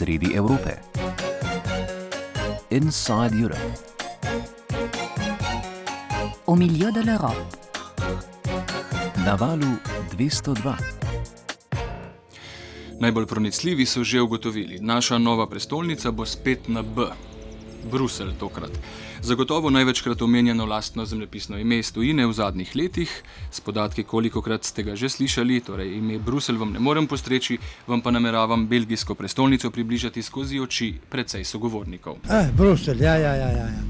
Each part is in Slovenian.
sredi Evrope. Inside Europe. Au milieu de l'Europe. Na valu 202. Najbolj pronicljivi so že ugotovili, naša nova prestolnica bo spet na B. Bruselj tokrat. Zagotovo največkrat omenjeno lastno zemljepisno ime stojine v zadnjih letih, s podatki, kolikokrat ste ga že slišali, torej ime Bruselj vam ne morem postreči, vam pa nameravam belgijsko prestolnico približati skozi oči precej sogovornikov. Eh, Bruselj, ja, ja, ja. ja. ja.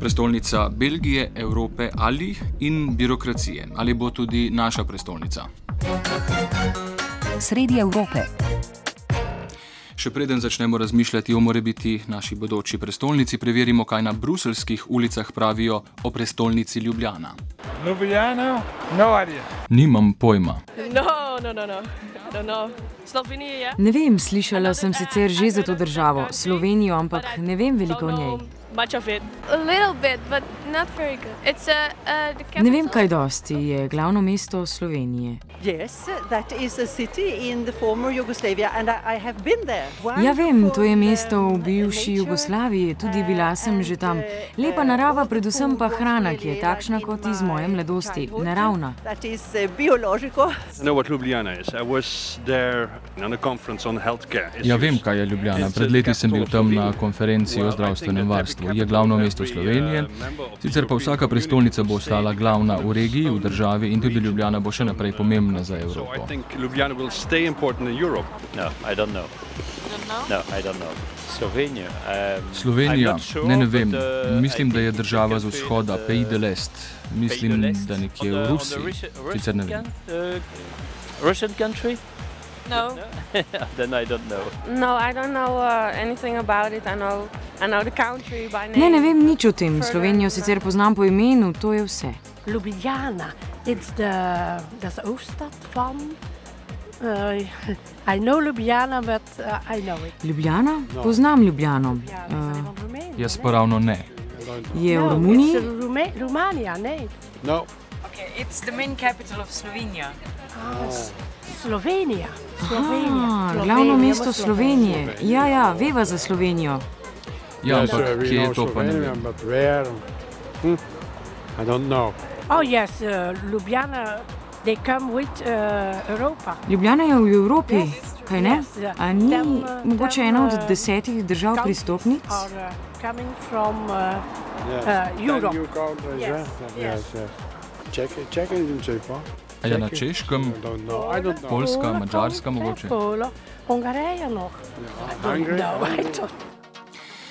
Prestolnica Belgije, Evrope ali in birokracije. Ali bo tudi naša prestolnica? Sredi Evrope. Še preden začnemo razmišljati o morebiti naši bodoči prestolnici, preverimo, kaj na bruselskih ulicah pravijo o prestolnici Ljubljana. Ljubljana? No idea. Nimam pojma. No, no, no, no. I don't know. Slovenija je. Ne vem, slišala sem sicer že za to državo, Slovenijo, ampak ne vem veliko o njej. Much of it. A little bit, but not very good. It's a, uh, the Ne vem, capital- kaj dosti je glavno mesto Slovenije. Yes, that is a city in the former Yugoslavia, and I, I have been there. Ja, vem, to je Wonderful, mesto v bivši Jugoslaviji, tudi bila sem že tam. Lepa narava, predvsem pa hrana, ki je takšna kot iz moje mladosti, naravna. That is uh, biological. I know what Ljubljana is. I was there on a conference on healthcare. Ja, vem, kaj je Ljubljana. Pred leti sem bil capital of tam na Well, o zdravstvenem that varstvu. Je glavno mesto Slovenije. Sicer pa vsaka prestolnica bo ostala glavna v regiji, v državi in tudi Ljubljana bo še naprej pomembna za Evropo. No, I don't know. No, I don't know. Slovenia. Um, I'm Slovenija, sure, ne, ne vem. uh, Mislim, da je država z vzhoda, the- Pays de l'Est. Mislim, da nekje v Rusiji. Sicer ne vem. Russian, uh, Russian country? No. then I don't know. No, I don't know uh, anything about it. I know, I know the country by name. Ne, ne vem nič o tem. Slovenijo sicer poznam po imenu, to je vse. Ljubljana. It's the that's the hoofdstad van. Uh, I know Ljubljana, but uh, I know it. Ljubljana? Poznam Ljubljano. Ja, Uh. Jaz pa ravno ne. je v no, Romuniji? Romania, nee. No. Okay, it's the main capital of Slovenia. S- Slovenija. Slovenija. Ah, Slovenija, glavno mesto ima Slovenije. Ja, ja, veva za Slovenijo. Ja, yes, ampak uh, we kje je to, pa ne Slovenia, vem. Hm? I don't know. Oh yes, uh, Ljubljana. They come with uh, Europa. Ljubljana je v Evropi, Yes, kaj ne? yes, ja. A ni Tam, uh, mogoče tam, ena od uh, desetih držav pristopnic? Are uh, coming from uh, Yes. uh, Europe. Yes, yeah? yes. yes, yes. Czech, Czech didn't say pa. A je na? Češkem, I don't know. I don't know. Poljska, Polen, Madžarska Polen, mogoče? Nog. Hungary? No,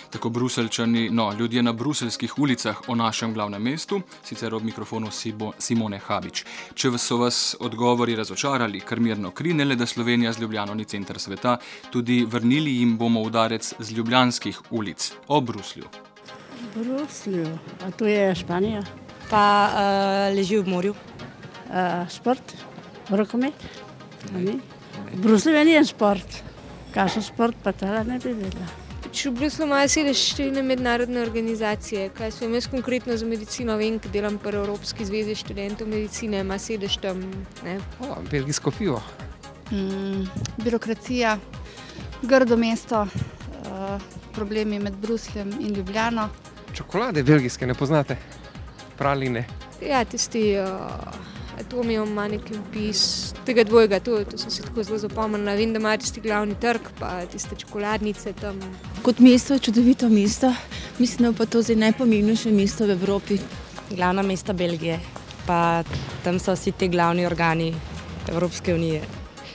Tako bruseljčani, no, ljudje na bruseljskih ulicah o našem glavnem mestu, sicer ob mikrofonu Sibo, Simone Habič. Če vas so vas odgovori razočarali, kar mirno kri, ne le da Slovenija z Ljubljano ni center sveta, tudi vrnili jim bomo udarec z ljubljanskih ulic o Bruslju. Bruslju, a to je Španija. Pa uh, leži v morju. Šport, rokomet. a ni? Bruslju je njen šport. Kakšen šport pa tega ne bi vedela. Če v Bruslu imajo sedež številne mednarodne organizacije, kaj sem jaz konkretno za medicino, vem, ker delam pri Evropski zvezi študentov medicine, ima sedež tam. Ne? O, belgijsko pivo. Mm, birokracija, grdo mesto, uh, problemi med Brusljem in Ljubljano. Čokolade belgijske ne poznate, praline. Ja, tisti uh, atomijo ima neki opis tega dvojega, to, to sem si tako zelo zapomnila. Vem, da ima tisti glavni trg, pa tiste čokoladnice tam. Kot mesto je čudovito mesto, mislim, da pa to zdaj najpomembnejše mesto v Evropi. Glavna mesta Belgije, pa tam so vsi ti glavni organi Evropske unije.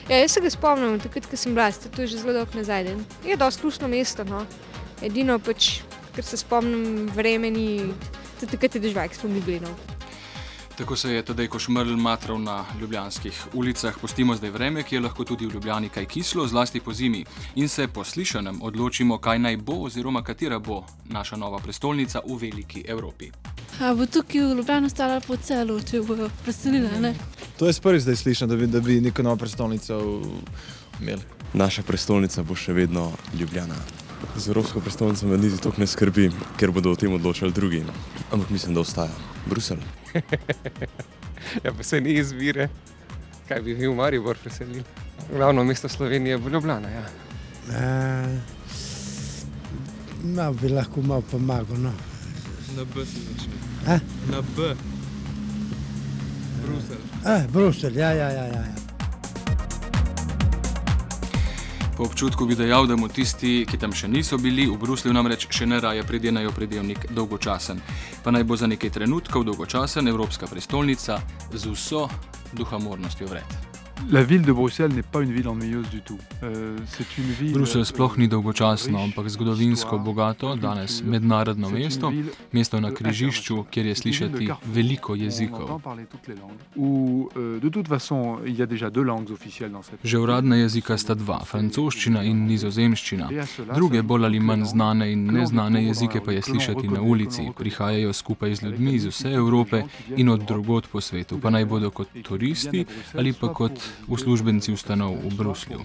Ja, jaz se ga spomnim, takrat, ko sem bila, to je že zelo dolgo nazaj. Je dosti lušno mesto, no. edino pač, ker se spomnim vremeni, tudi takrat je dežvak, smo mi bili. No. Tako se je tedaj košmrl matral na ljubljanskih ulicah. Pustimo zdaj vreme, ki je lahko tudi v Ljubljani kaj kislo, zlasti po zimi. In se po slišanem odločimo, kaj naj bo oziroma katera bo naša nova prestolnica v veliki Evropi. A bo tukaj v Ljubljano stala po celu, če bo preselila, ne? To je prvič zdaj slišim, da bi, da bi neko novo prestolnico imeli. Naša prestolnica bo še vedno Ljubljana. Z Evropsko prestolnico me niti toliko ne skrbi, ker bodo o tem odločali drugi. Ampak mislim, da ostaja Bruselj. ja, pa se ni izbire. Kaj bi vi v Maribor preselili? Glavno mesto Slovenije bo Ljubljana. Ja. Uh, malo bi lahko malo pomagal. No. Na B se začne. A? Na B. Bruselj. A, Bruselj, ja, ja, ja. ja. Po občutku bi dejal, da mu tisti, ki tam še niso bili, v Bruslju namreč še ne raje pridenajo pridevnik dolgočasen. Pa naj bo za nekaj trenutkov dolgočasen evropska prestolnica z vso duhamornostjo vred. La ville de Bruxelles n'est pas une ville ennuyeuse du tout. Euh, c'est une ville. Bruselj sploh ni dolgočasno, ampak zgodovinsko bogato, danes mednarodno mesto, mesto na križišču, kjer je slišati veliko jezikov. Euh, Že uradna jezika sta dva, francoščina in nizozemščina. Druge bolj ali manj znane in neznane jezike pa je slišati na ulici. Prihajajo skupaj z ljudmi iz vse Evrope in od drugot po svetu, pa naj bodo kot turisti ali pa kot uslužbenci ustanov v Bruslju.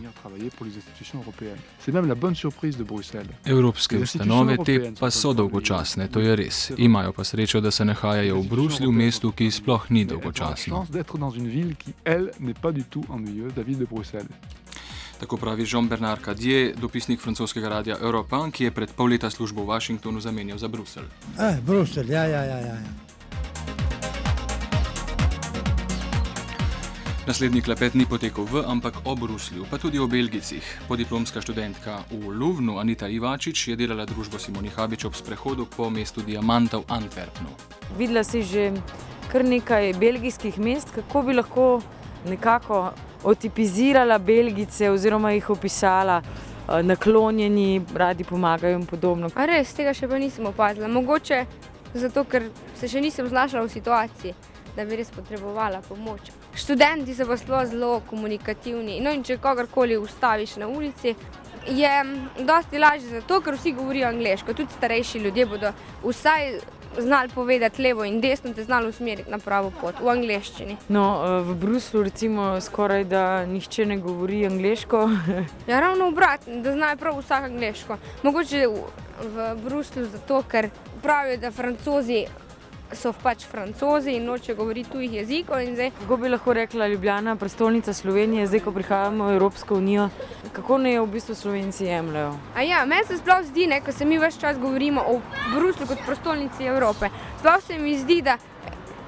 C'est même la bonne surprise de Bruxelles. Evropske ustanove te pa so dolgočasne, to je res. Imajo pa srečo, da se nahajajo v Bruslju, mestu, ki sploh ni dolgočasno. Tako pravi Jean-Bernard Cadier, dopisnik francoskega radia Europan, ki je pred pol leta službo v Washingtonu zamenjal za Bruselj. A, Bruselj, ja, ja, ja. ja. ja. Naslednji klepet ni potekal v, ampak o Bruslju, pa tudi o Belgicih. Podiplomska študentka v Luvnu, Anita Ivačič, je delala družbo Simoni Habič ob sprehodu po mestu Diamanta v Antwerpnu. Videla si že kar nekaj belgijskih mest, kako bi lahko nekako otipizirala Belgice oziroma jih opisala. eh, Naklonjeni, radi pomagajo in podobno. A res, tega še pa nisem opazila. Mogoče zato, ker se še nisem znašla v situaciji, da bi res potrebovala pomoč. Študenti so pa zelo, zelo komunikativni. No, in če kogarkoli ustaviš na ulici, je mm, dosti lažje zato, ker vsi govorijo angliško. Tudi starejši ljudje bodo vsaj znali povedati levo in desno, te znali usmeriti na pravo pot v angliščini. No, eh, v Bruslu recimo skoraj da nihče ne govori angliško. Ja, ravno obratno, da znajo prav vsak angliško. Mogoče v, Bruslju zato, ker pravijo, da francozi so pač francozi in nočejo govoriti tujih jezikov. Zdaj, Kako bi lahko rekla Ljubljana, prestolnica Slovenije, zdaj ko prihajamo v Evropsko unijo, kako naj jo v bistvu Slovenci jemljajo? A ja, meni se sploh zdi, ne, ko se mi več čas govorimo o Bruslju kot prestolnici Evrope. Sploh se mi zdi, da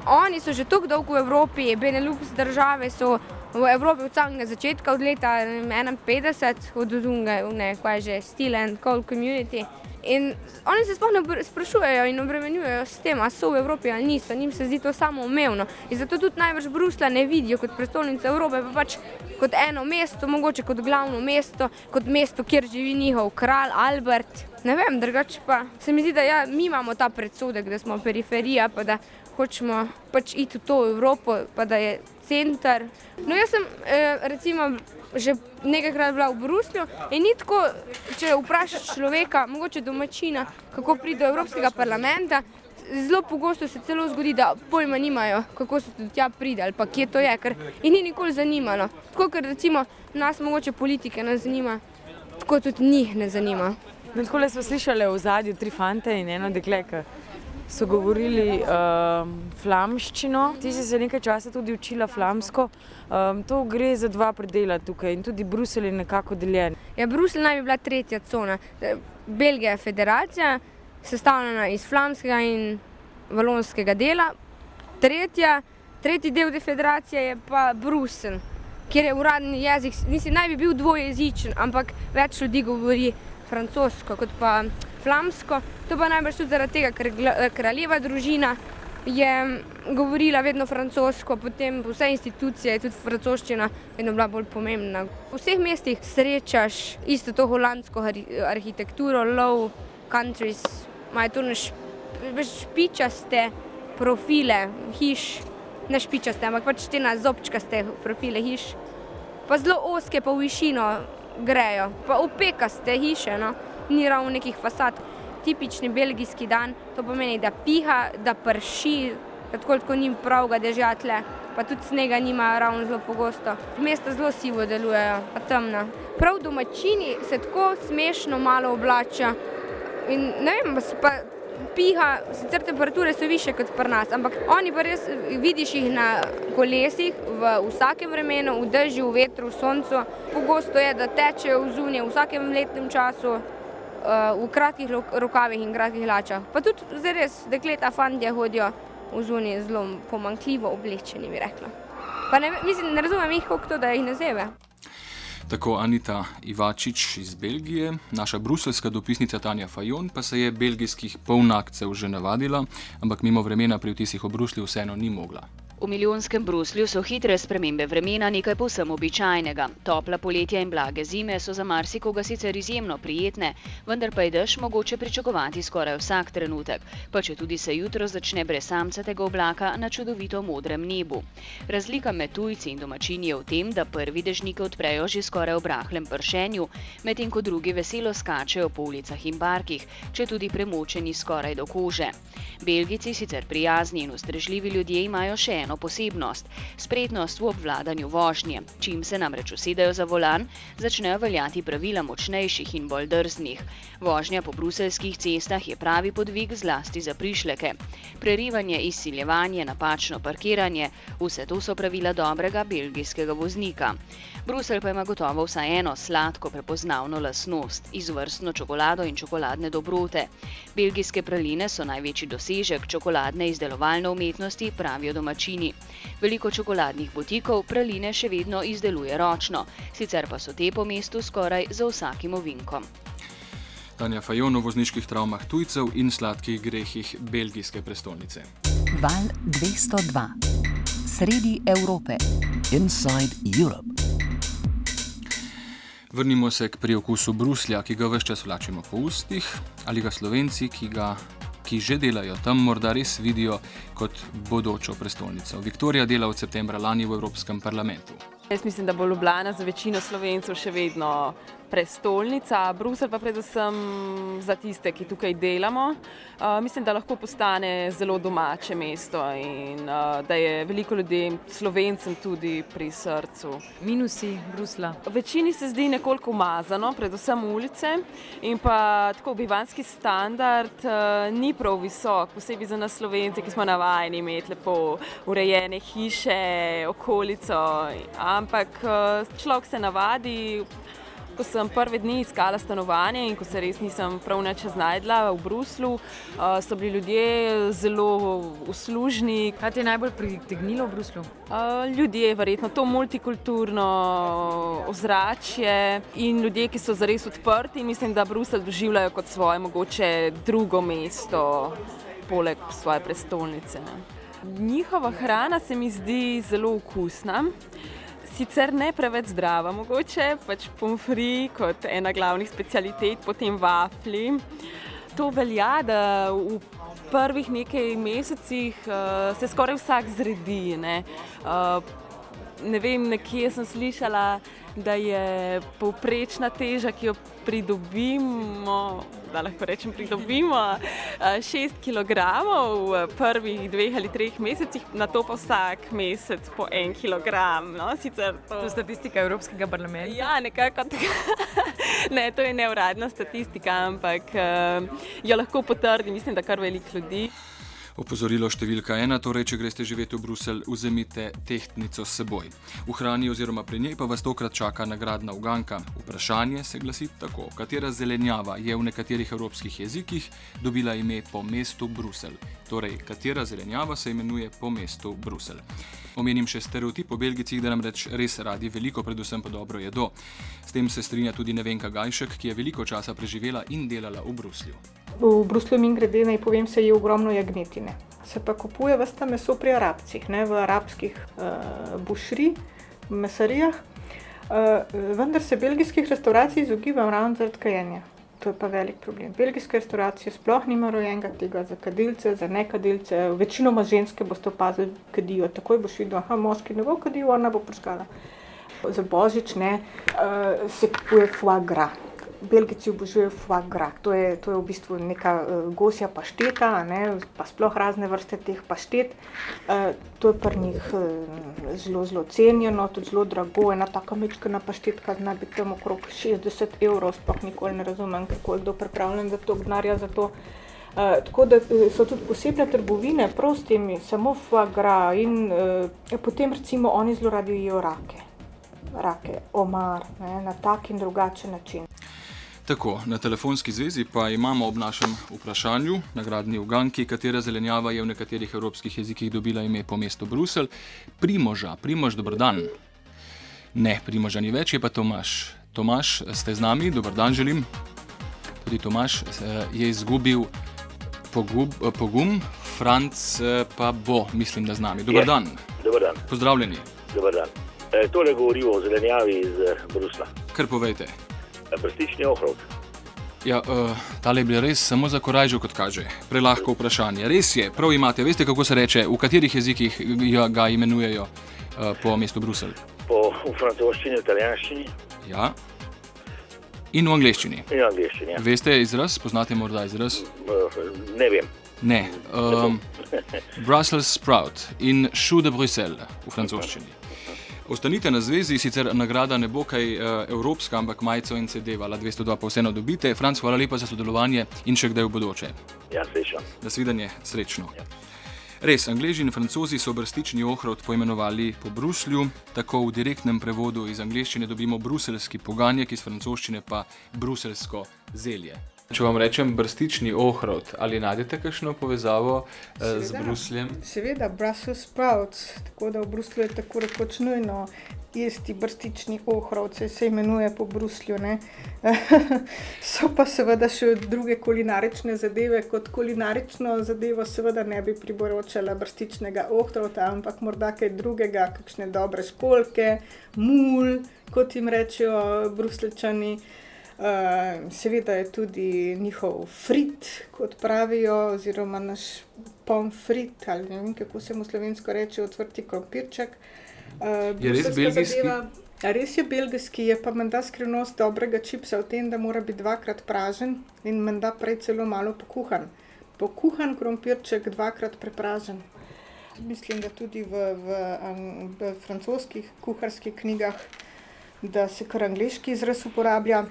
oni so že tako dolgo v Evropi, Benelux države so v Evropi od samega začetka, od leta ne vem, 51, od Dunga, ne, kaj že, Steel and Cold Community. In oni se sploh ne sprašujejo in obremenjujejo s tem, ali so v Evropi ali niso. Njim se zdi to samoumevno. In zato tudi največ Brusla ne vidijo kot prestolnico Evrope, pa pač kot eno mesto, mogoče kot glavno mesto, kot mesto, kjer živi njihov kralj Albert. Ne vem, drugače pa se mi zdi, da ja, mi imamo ta predsodek, da smo periferija, pa da hočemo pač iti v to Evropo, pa da je center. No, jaz sem eh, recimo že nekajkrat bila v Bruslju in ni tako, če vprašaš človeka, mogoče domačina, kako pride do Evropskega parlamenta. Zelo pogosto se celo zgodi, da pojma nimajo, kako so tja pride ali pa kje to je, ker jih ni nikoli zanimalo. Tako kot recimo nas mogoče politike ne zanima, tako tudi njih ne zanima. No, tako smo slišali v zadju tri fante in eno dekle, ki so govorili um, flamščino. Ti si se nekaj časa tudi učila flamsko. Um, to gre za dva predela tukaj in tudi Bruselj je nekako deljen. Ja, Bruselj naj bi bila tretja cona. E, Belgija je federacija, sestavljena iz flamskega in valonskega dela. Tretja, tretji del te federacije je pa Bruselj, kjer je uradni jezik, mislim, naj bi bil dvojezičen, ampak več ljudi govori francosko kot pa flamsko. To pa najbrž tudi zaradi tega, ker kraljeva družina je govorila vedno francosko, potem vse institucije, tudi francoščina, vedno bila bolj pomembna. V vseh mestih srečaš isto to holandsko arhitekturo, low countries, imajo veš, špičaste profile hiš, ne špičaste, ampak pač te na zobčkaste profile hiš. Pa zelo oske, pa v višino grejo, pa opekaste hiše, no? ni ravno nekih fasad. Tipični belgijski dan, to pomeni, da piha, da prši, tako kot njim pravga dežatle, pa tudi snega nima ravno zelo pogosto. Mesta zelo sivo delujejo, pa temna. Prav domačini se tako smešno malo oblačijo. In ne vem, pa piha, sicer temperature so više kot pri nas, ampak oni pa res vidiš jih na kolesih v vsakem vremenu, v dežju, v vetru, v soncu. Pogosto je, da tečejo v zunje v vsakem letnem času, uh, v kratkih rokavih in kratkih hlačah. Pa tudi zdaj res dekleta, fantje hodijo v zunje zelo pomankljivo oblečeni, bi rekla. Pa ne, mislim, ne razumem jih, kako to, da jih ne zebe. Tako Anita Ivačič iz Belgije, naša bruselska dopisnica Tanja Fajon pa se je belgijskih polnakcev že navadila, ampak mimo vremena pri vtisih o Bruslju vseeno ni mogla. V milijonskem Bruslju so hitre spremembe vremena nekaj povsem običajnega. Topla poletja in blage zime so za marsikoga sicer izjemno prijetne, vendar pa je dež mogoče pričakovati skoraj vsak trenutek, pa če tudi se jutro začne brez samcatega oblaka na čudovito modrem nebu. Razlika med tujci in domačini je v tem, da prvi dežnike odprejo že skoraj v rahlem pršenju, medtem ko drugi veselo skačejo po ulicah in barkih, če tudi premočeni skoraj do kože. Belgici, sicer prijazni in ustrežljivi ljudje, imajo še eno posebnost - spretnost v obvladanju vožnje. Čim se namreč usedajo za volan, začnejo veljati pravila močnejših in bolj drznih. Vožnja po bruselskih cestah je pravi podvig zlasti za prišleke. Prerivanje, izsiljevanje, napačno parkiranje - vse to so pravila dobrega belgijskega voznika. Brusel pa ima gotovo vsaj eno sladko prepoznavno lasnost - izvrstno čokolado in čokoladne dobrote. Belgijske praline so največji dosežek čokoladne izdelovalne umetnosti, pravijo domačini. Veliko čokoladnih butikov praline še vedno izdeluje ročno, sicer pa so te po mestu skoraj za vsakim ovinkom. Tanja Fajon o vozniških travmah tujcev in sladkih grehih belgijske prestolnice. Val 202. Sredi Evrope. Inside Europe. Vrnimo se k priokusu Bruslja, ki ga vse čas vlačimo po ustih, ali ga slovenci, ki, ga, ki že delajo tam, morda res vidijo kot bodočo prestolnico. Viktorija dela od septembra lani v Evropskem parlamentu. Jaz mislim, da bo Ljubljana za večino slovencev še vedno prestolnica, Bruselj pa predvsem za tiste, ki tukaj delamo. Uh, mislim, da lahko postane zelo domače mesto in uh, da je veliko ljudi, slovencem tudi pri srcu. Minusi Brusla. Večini se zdi nekoliko umazano, predvsem ulice in pa tako bivanski standard uh, ni prav visok, posebej za nas slovence, ki smo navajeni imeti lepo urejene hiše, okolico, ampak človek se navadi. Ko sem prve dni iskala stanovanje in ko se res nisem prav neče znajdla v Bruslu, so bili ljudje zelo uslužni. Kaj ti je najbolj pritegnilo v Bruslu? Ljudje, verjetno to multikulturno ozračje in ljudje, ki so zares odprti. Mislim, da Bruselj doživljajo kot svoje mogoče drugo mesto, poleg svoje prestolnice. Njihova hrana se mi zdi zelo okusna sicer ne preveč zdrava, mogoče pač pomfri kot ena glavnih specialitet, potem vafli. To velja, da v prvih nekaj mesecih uh, se skoraj vsak zredi. Ne, uh, ne vem, nekje sem slišala, da je povprečna teža, ki jo pridobimo, da lahko rečem, pridobimo 6 kg v prvih dveh ali treh mesecih, na to pa vsak mesec po 1 kg. No, to... to je statistika Evropskega parlamenta. Ja, nekako tako. ne, to je neuradna statistika, ampak jo lahko potrdi, mislim, da kar veliko ljudi. Opozorilo številka ena, torej, če greste živeti v Bruselj, vzemite tehtnico s seboj. V hrani oziroma pri njej pa vas tokrat čaka nagradna uganka. Vprašanje se glasi tako: katera zelenjava je v nekaterih evropskih jezikih dobila ime po mestu Bruselj? Torej, katera zelenjava se imenuje po mestu Bruselj? Omenim še stereotip o Belgicih, da namreč res radi veliko, predvsem pa dobro jedo. S tem se strinja tudi Nevenka Gajšek, ki je veliko časa preživela in delala v Bruslju. V Bruslju, mi grede, naj povem, se je ogromno jagnetine. Se pa kupuje vsta meso pri arabcih, ne v arabskih uh, bušri, mesarijah. Uh, vendar se belgijskih restauracij izogibam ravno zaradi kajenja. To je pa velik problem. Belgijske restauracije sploh nima rojenega tega za kadilce, za nekadilce. Večinoma ženske boste opazili, kadijo. Takoj boš videl, da moški ne bo kadil, ona bo prskala. Za božič ne, uh, se kupuje foie gras. Belgijci obožujejo foie gras. To je, to je v bistvu neka uh, gosja pašteta, ne, pa sploh razne vrste teh paštet. Uh, to je pri njih uh, zelo, zelo cenjeno, tudi zelo drago. Ena taka mečkana paštetka zna biti tam okrog 60 evrov, sploh nikoli ne razumem, kako je kdo pripravljen za to gnarja za to. Uh, tako da so tudi posebne trgovine, temi, samo fagra in uh, potem recimo oni zelo radi jejo rake. Rake, omar, ne, na tak in drugačen način. Tako, na telefonski zvezi pa imamo ob našem vprašanju, nagradni uganki, katera zelenjava je v nekaterih evropskih jezikih dobila ime po mestu Bruselj, Primoža. Primož, dober dan. Ne, Primoža ni več, je pa Tomaš. Tomaš, ste z nami, dober dan želim. Tudi Tomaš je izgubil pogub, pogum, Franc pa bo, mislim, da z nami. Dober Je. dan. Dober dan. Pozdravljeni. Dobar dan. E, tole govorimo o zelenjavi iz eh, Brusla. Kar povejte. E, Brstični ohrovt. Ja, uh, tale je bil res samo za korajžo, kot kaže. Prelahko vprašanje. Res je, prav imate. Veste, kako se reče, v katerih jezikih ga- imenujejo uh, po mestu Bruselj? Po v francoščini, italijanščini Ja. In v angleščini. in angliščini. Ja. Veste izraz, poznate morda izraz? Ne vem. Ne. Um, Brussels sprout in chou de Bruxelles v francoščini. Ostanite na zvezi, sicer nagrada ne bo kaj uh, evropska, ampak majico in CD, vala 202 pa vseeno dobite. Franc, hvala lepa za sodelovanje in še kdaj v bodoče. Ja, srečno. Nasvidenje, srečno. Res, Angleži in Francozi so brstični ohrovt poimenovali po Bruslju, tako v direktnem prevodu iz angleščine dobimo bruselski poganjek, iz francoščine pa bruselsko zelje. Če vam rečem brstični ohrovt, ali najdete kakšno povezavo eh, z Seveda. Brusljem? Seveda, Brussels sprouts, tako da v Bruslju je tako rekoč nujno jesti brstični ohrovt, se imenuje po Bruslju. ne. so pa seveda še druge kulinarične zadeve. Kot kulinarično zadevo seveda ne bi priporočala brstičnega ohrovta, ampak morda kaj drugega, kakšne dobre školke, mul, kot jim rečejo bruslečani. Uh, seveda je tudi njihov frit, kot pravijo, oziroma naš pomfrit, ali ne vem, kako se mu slovensko reče, odvrti krompirček. Uh, Je res belgijski? zadeva- res je belgijski, je pa menda skrivnost dobrega čipsa v tem, da mora biti dvakrat pražen in menda prej celo malo pokuhan. Pokuhan krompirček, dvakrat prepražen. Mislim, da tudi v, v, v francoskih kuharskih knjigah, da se kar angliški izraz uporablja.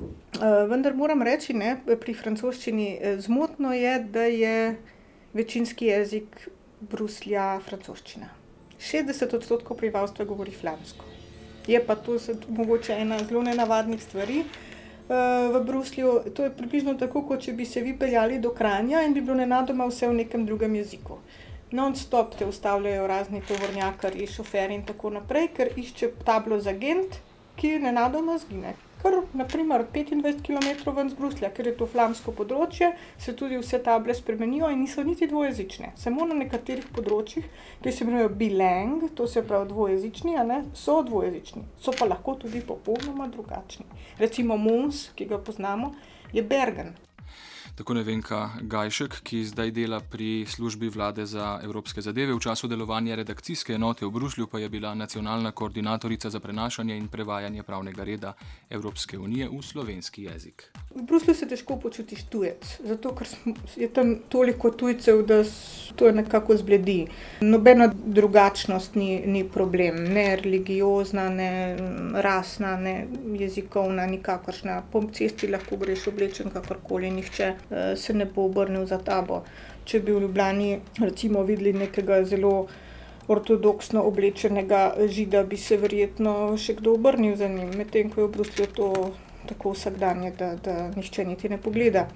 Uh, vendar moram reči, ne, pri francoščini eh, zmotno je, da je večinski jezik Bruslja francoščina. 60 odstotkov prebivalstva govori flamsko. Je pa to mogoče ena zelo nenavadnih stvari uh, v Bruslju. To je približno tako, kot če bi se vi peljali do Kranja in bi bilo nenadoma vse v nekem drugem jeziku. Non-stop te ustavljajo razni tovornjakarji, šoferji in tako naprej, ker išče tablo za Gent, ki nenadoma zgine. Kar naprimer 25 km ven z Bruslja, ker je to flamsko področje, se tudi vse table spremenijo in niso niti dvojezične. Samo na nekaterih področjih, ki se imenujejo bilang, to se pravi dvojezični, ne, so dvojezični, so pa lahko tudi popolnoma drugačni. Recimo Mons, ki ga poznamo, je Bergen. Tako Nevenka Gajšek, ki zdaj dela pri službi vlade za evropske zadeve, v času delovanja redakcijske enote v Bruslju pa je bila nacionalna koordinatorica za prenašanje in prevajanje pravnega reda Evropske unije v slovenski jezik. V Bruslju se težko počutiš tujec, zato ker je tam toliko tujcev, da to nekako zbledi. Nobena drugačnost ni, ni problem, ne religiozna, ne mm, rasna, ne jezikovna, nikakršna. Po cesti lahko greš oblečen kakorkoli, nihče se ne bo obrnil za tabo. Če bi v Ljubljani recimo videli nekega zelo ortodoksno oblečenega žida, bi se verjetno še kdo obrnil za njim, medtem ko je v Bruslju to tako vsakdanje, da, da nihče niti ne pogleda.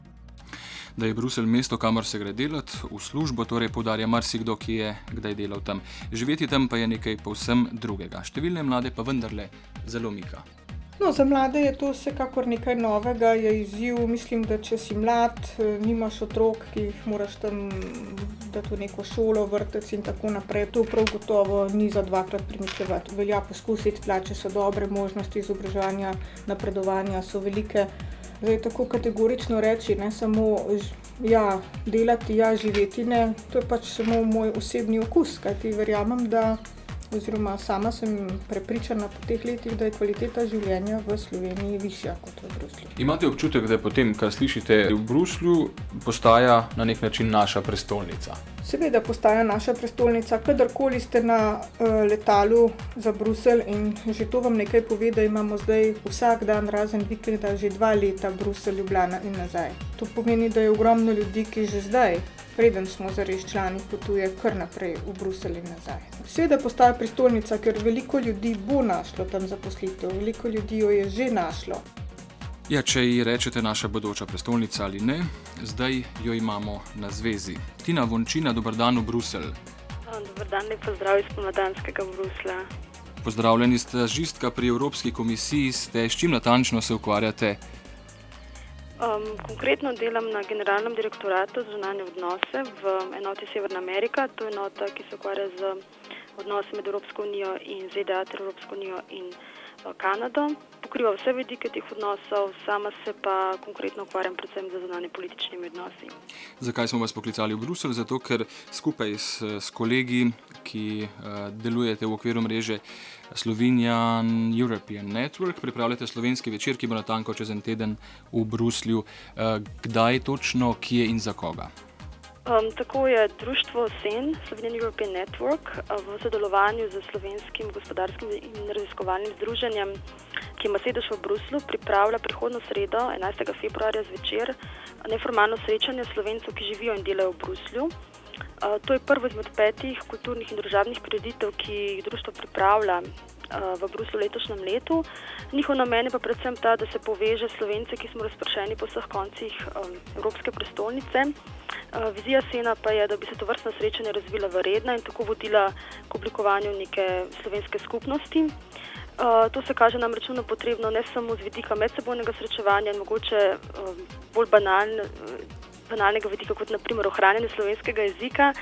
Da je Bruselj mesto, kamor se gre delati, v službo, torej podarja marsikdo, ki je kdaj delal tam. Živeti tam pa je nekaj povsem drugega. Številne mlade pa vendarle zelo mika. No, za mlade je to vsekakor nekaj novega, je izziv. Mislim, da če si mlad, eh, nimaš otrok, ki jih moraš tam dati v neko šolo, vrtec in tako naprej. To prav gotovo ni za dvakrat premišljati. Velja poskusiti, plače so dobre, možnosti izobraževanja, napredovanja so velike. Zdaj, tako kategorično reči, ne samo ja, delati, ja, živeti ne, to je pač samo moj osebni okus, kajti verjamem, da oziroma sama sem prepričana po teh letih, da je kvaliteta življenja v Sloveniji višja kot v Bruslju. Imate občutek, da potem, kar slišite v Bruslju, postaja na nek način naša prestolnica? Seveda postaja naša prestolnica, kadarkoli ste na uh, letalu za Bruselj in že to vam nekaj pove, da imamo zdaj vsak dan razen vikenda že dva leta Bruselj, Ljubljana in nazaj. To pomeni, da je ogromno ljudi, ki že zdaj, preden smo zares člani, potuje kar naprej v Bruselj in nazaj. Seveda postaja prestolnica, ker veliko ljudi bo našlo tam zaposlitev, veliko ljudi jo je že našlo. Ja, če ji rečete naša bodoča prestolnica ali ne, zdaj jo imamo na zvezi. Tina Vončina, dober dan v Bruselj. Dobar dan, lep pozdrav iz pomladanskega Bruslja. Pozdravljeni stažistka pri Evropski komisiji, ste s čim natančno se ukvarjate? Um, konkretno delam na Generalnem direktoratu za zunanje odnose v enoti Severna Amerika. To je enota, ki se ukvarja z odnosi med Evropsko unijo in ZDA ter Evropsko unijo in uh, Kanado. Pokriva vse vidike teh odnosov, sama se pa konkretno ukvarjam predvsem z zunanje političnimi odnosi. Zakaj smo vas poklicali v Bruselj? Zato, ker skupaj s, s kolegi, ki uh, delujete v okviru mreže Slovenian European Network, pripravljate slovenski večer, ki bo natanko čez en teden v Bruslju. Uh, kdaj točno, kje in za koga? Um, tako je Društvo SEN, Slovenian European Network, v sodelovanju z Slovenskim gospodarskim in raziskovalnim združenjem, ki ima sedež v Bruslu, pripravlja prihodno sredo, 11. februarja zvečer, neformalno srečanje slovencev, ki živijo in delajo v Bruslju. Uh, to je prvo izmed petih kulturnih in družabnih prireditev, ki jih društvo pripravlja v Bruslu letošnjem letu. Njihov namen je pa predvsem ta, da se poveže slovence, ki smo razpršeni po vseh koncih um, Evropske prestolnice. Vizija Sena pa je, da bi se to vrstna srečanja razvila v redna in tako vodila k oblikovanju neke slovenske skupnosti. Uh, to se kaže namreč na potrebno ne samo z vidika medsebojnega srečevanja in mogoče uh, bolj banalne. Uh, banalnega vidika, kot naprimer ohranjanje slovenskega jezika,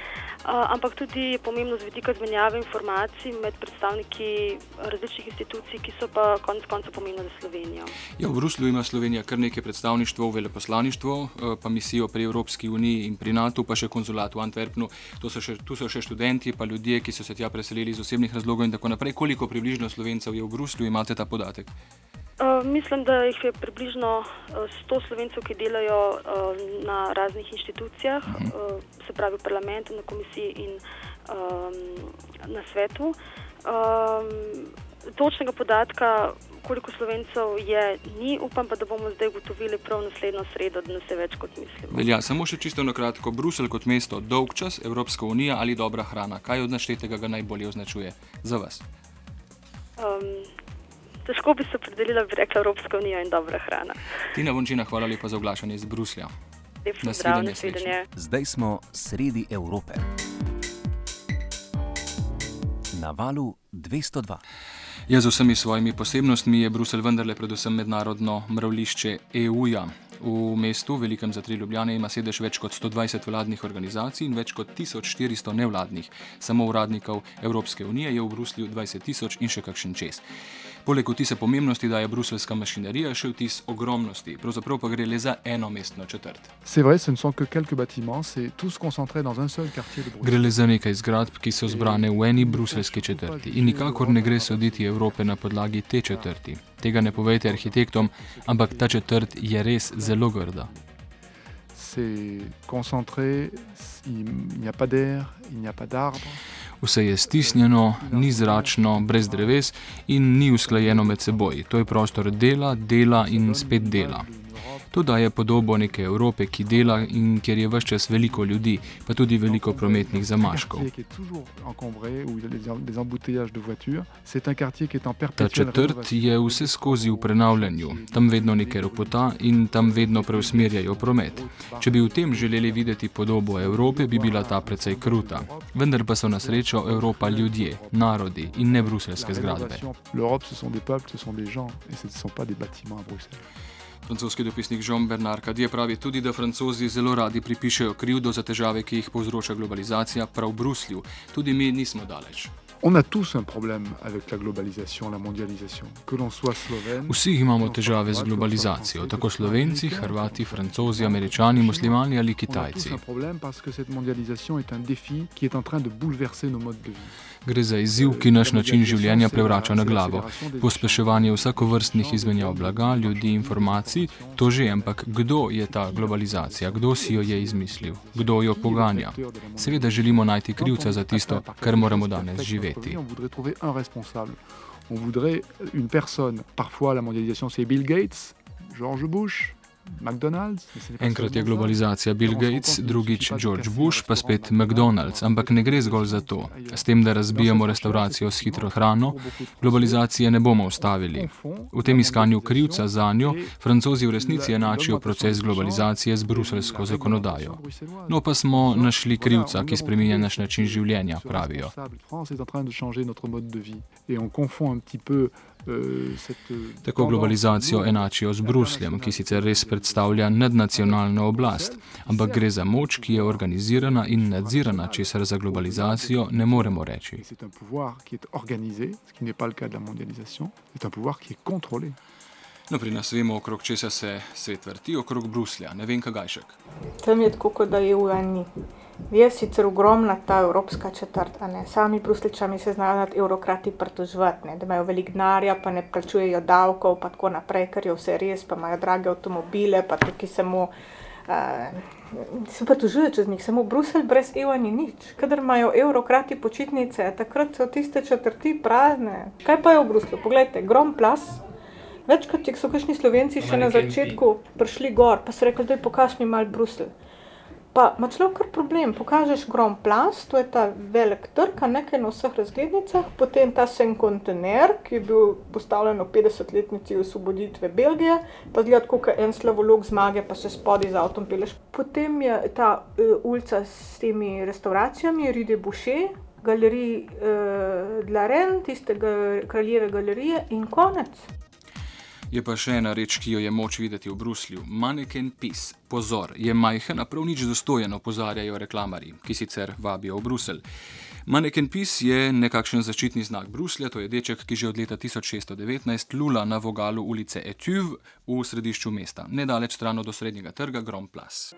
ampak tudi pomembno z vidika izmenjave informacij med predstavniki različnih institucij, ki so pa konec konca pomembne za Slovenijo. Ja, v Bruslju ima Slovenija kar nekaj predstavništvo, veleposlaništvo, pa misijo pri Evropski uniji in pri NATO, pa še konzulat v Antwerpnu. So še, tu so še študenti, pa ljudje, ki so se tja preselili iz osebnih razlogov in tako naprej. Koliko približno Slovencev je v Bruslju, imate ta podatek? Uh, mislim, da jih je približno uh, 100 slovencev, ki delajo uh, na raznih inštitucijah, uh -huh. uh, se pravi v parlamentu, na komisiji in um, na svetu. Um, točnega podatka, koliko slovencev je, ni, upam pa, da bomo zdaj ugotovili prav naslednjo sredo, da nas je več kot mislimo. Velja samo še čisto na kratko. Bruselj kot mesto, dolg čas, Evropska unija ali dobra hrana. Kaj od naštetega ga najbolje označuje za vas? Um, Težko bi se opredelila, bi rekla Evropska unija in dobra hrana. Tina Vončina, hvala lepa za oglašanje iz Bruslja. Nasvidenje. Zdaj smo sredi Evrope. Na valu 202. Ja, z vsemi svojimi posebnostmi je Bruselj vendarle predvsem mednarodno mravlišče EU-ja. V mestu, velikem za tri Ljubljane, ima sedež več kot 120 vladnih organizacij in več kot 1400 nevladnih. Samo uradnikov Evropske unije je v Bruslju 20 tisoč in še kakšen čez. Poleg vtisa pomembnosti daje bruselska mašinerija še vtis ogromnosti, pravzaprav pa gre le za eno mestno četrt. Gre le za nekaj zgradb, ki so zbrane v eni bruselski četrti in nikakor ne gre soditi Evrope na podlagi te četrti. Tega ne povejte arhitektom, ampak ta četrt je res zelo grda. Vse je stisnjeno, ni zračno, brez dreves in ni usklajeno med seboj. To je prostor dela, dela in spet dela. To daje podobo neke Evrope, ki dela in kjer je vse čas veliko ljudi, pa tudi veliko prometnih zamaškov. Ta četrt je vse skozi v prenavljanju, tam vedno nekaj ropota in tam vedno preusmerjajo promet. Če bi v tem želeli videti podobo Evrope, bi bila ta precej kruta. Vendar pa so na srečo Evropa ljudje, narodi in ne bruselske zgradbe. Francoski dopisnik Jean Bernard Cadie pravi tudi, da francozi zelo radi pripišajo krivdo za težave, ki jih povzroča globalizacija prav v Bruslju. Tudi mi nismo daleč. Vsi imamo težave z globalizacijo, tako Slovenci, Hrvati, Francozi, Američani, Muslimani ali Kitajci. Gre za izziv, ki naš način življenja prevrača na glavo. Pospeševanje vsakovrstnih izmenjav blaga, ljudi, informacij, to že, ampak kdo je ta globalizacija, kdo si jo je izmislil, kdo jo poganja? Seveda želimo najti krivca za tisto, kar moramo danes živeti. On voudrait une personne, parfois la mondialisation c'est Bill Gates, George Bush. Enkrat je globalizacija Bill Gates, drugič George Bush, pa spet McDonald's. Ampak ne gre zgolj za to. S tem, da razbijamo restauracijo s hitro hrano, globalizacije ne bomo ustavili. V tem iskanju krivca za njo, francozi v resnici enačijo proces globalizacije z bruselsko zakonodajo. No pa smo našli krivca, ki spreminja naš način življenja, pravijo. Tako globalizacijo enačijo z Brusljem, ki sicer res predstavlja nadnacionalno oblast, ampak gre za moč, ki je organizirana in nadzirana, česar za globalizacijo ne moremo reči. No, pri nas vemo, okrog česa se svet vrti, okrog Bruslja, ne vem, kaj še. Tam je tako, kot da je v eni. Je sicer ogromna ta evropska četrt, ne? sami brusličani se znajo nad evrokrati pritoževati, da imajo veliko denarja, pa ne plačujejo davkov, pa tako naprej, ker je vse res, pa imajo drage avtomobile, pa tukaj samo. Uh, se pa tužuje čez njih, samo Bruselj brez evra ni nič. Kadar imajo evrokrati počitnice, takrat so tiste četrti prazne. Kaj pa je v Bruslju? Poglejte, grom plas. Večkrat so kakšni slovenci še na začetku prišli gor, pa so rekli, da je pokaž mi mal Bruselj. Pa ima človek kar problem, pokažeš grom plas, to je ta velik trg, nekaj na vseh razglednicah, potem ta sen kontener, ki je bil postavljen v 50-letnici osvoboditve Belgije, pa zgleda kot en slavolog zmage, pa se spodi z avtom peleš. Potem je ta uh, ulica s temi restauracijami, Ride Boucher, galerij uh, Dlaren, tistega kraljeve galerije in konec. Je pa še ena reč, ki jo je moč videti v Bruslju: maneken pis. Pozor, je majhen, a prav nič dostojen, opozarjajo reklamari, ki sicer vabijo v Bruselj. Maneken pis je nekakšen začetni znak Bruslja, to je deček, ki že od leta 1619 lula na vogalu ulice Etuve v središču mesta, nedaleč stran od osrednjega trga Grand Place.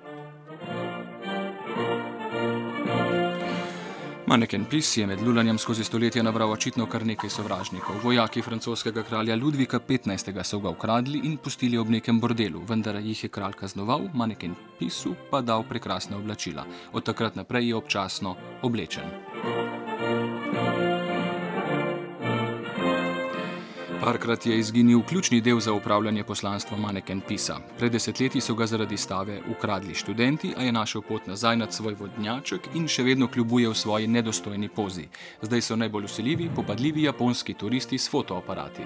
Maneken pis je med lulanjem skozi stoletja nabral očitno kar nekaj sovražnikov. Vojaki francoskega kralja Ludvika XV. so ga ukradli in pustili ob nekem bordelu, vendar jih je kralj kaznoval, maneken pisu pa dal prekrasne oblačila. Od takrat naprej je občasno oblečen. Parkrat je izginil ključni del za upravljanje poslanstva Maneken Pisa. Pred desetletji so ga zaradi stave ukradli študenti, a je našel pot nazaj nad svoj vodnjaček in še vedno kljubuje v svoji nedostojni pozi. Zdaj so najbolj usiljivi, popadljivi japonski turisti s fotoaparati.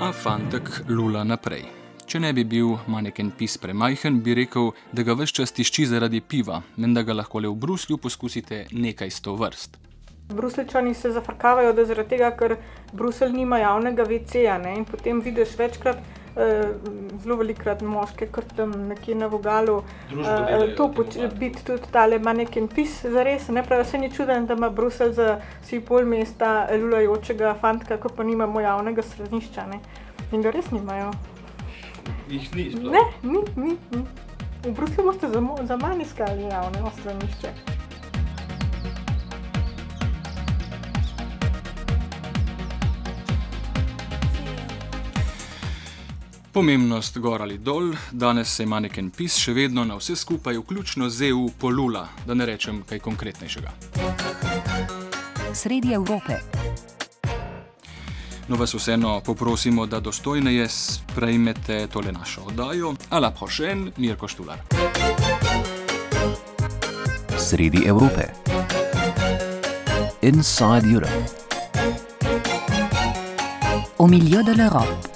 A fantek lula naprej. Če ne bi bil maneken pis premajhen, bi rekel, da ga vse čas tišči zaradi piva, menda ga lahko le v Bruslju poskusite nekaj sto vrst. Bruseljčani se zafrkavajo, da zaradi tega, ker Bruselj nima javnega WC-ja in potem vidiš večkrat, eh, zelo velikrat moške, kar tam nekje na vogalu, eh, to biti tudi tale maneken pis za res. Ne pravi, se ni čuden, da ima Bruselj za si pol mesta lulajočega fantka, ko pa nimamo javnega središča. Ne? In ga res nimajo. Jih ni sploh? Ne, ni, ni, ni. V Bruslju boste za, za manj iskali javne stranišče. Pomembnost gor ali dol, danes se maneken pis še vedno na vse skupaj, vključno z EU, polula, da ne rečem kaj konkretnejšega. Sredi Evrope. No, vas vseeno poprosimo, da dostojneje sprejmete tole našo oddajo. Ala prošen, Mirko Štular. Sredi Evrope. Inside Europe. Au milieu de l'Europe.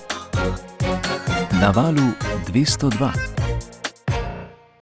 Na valu 202.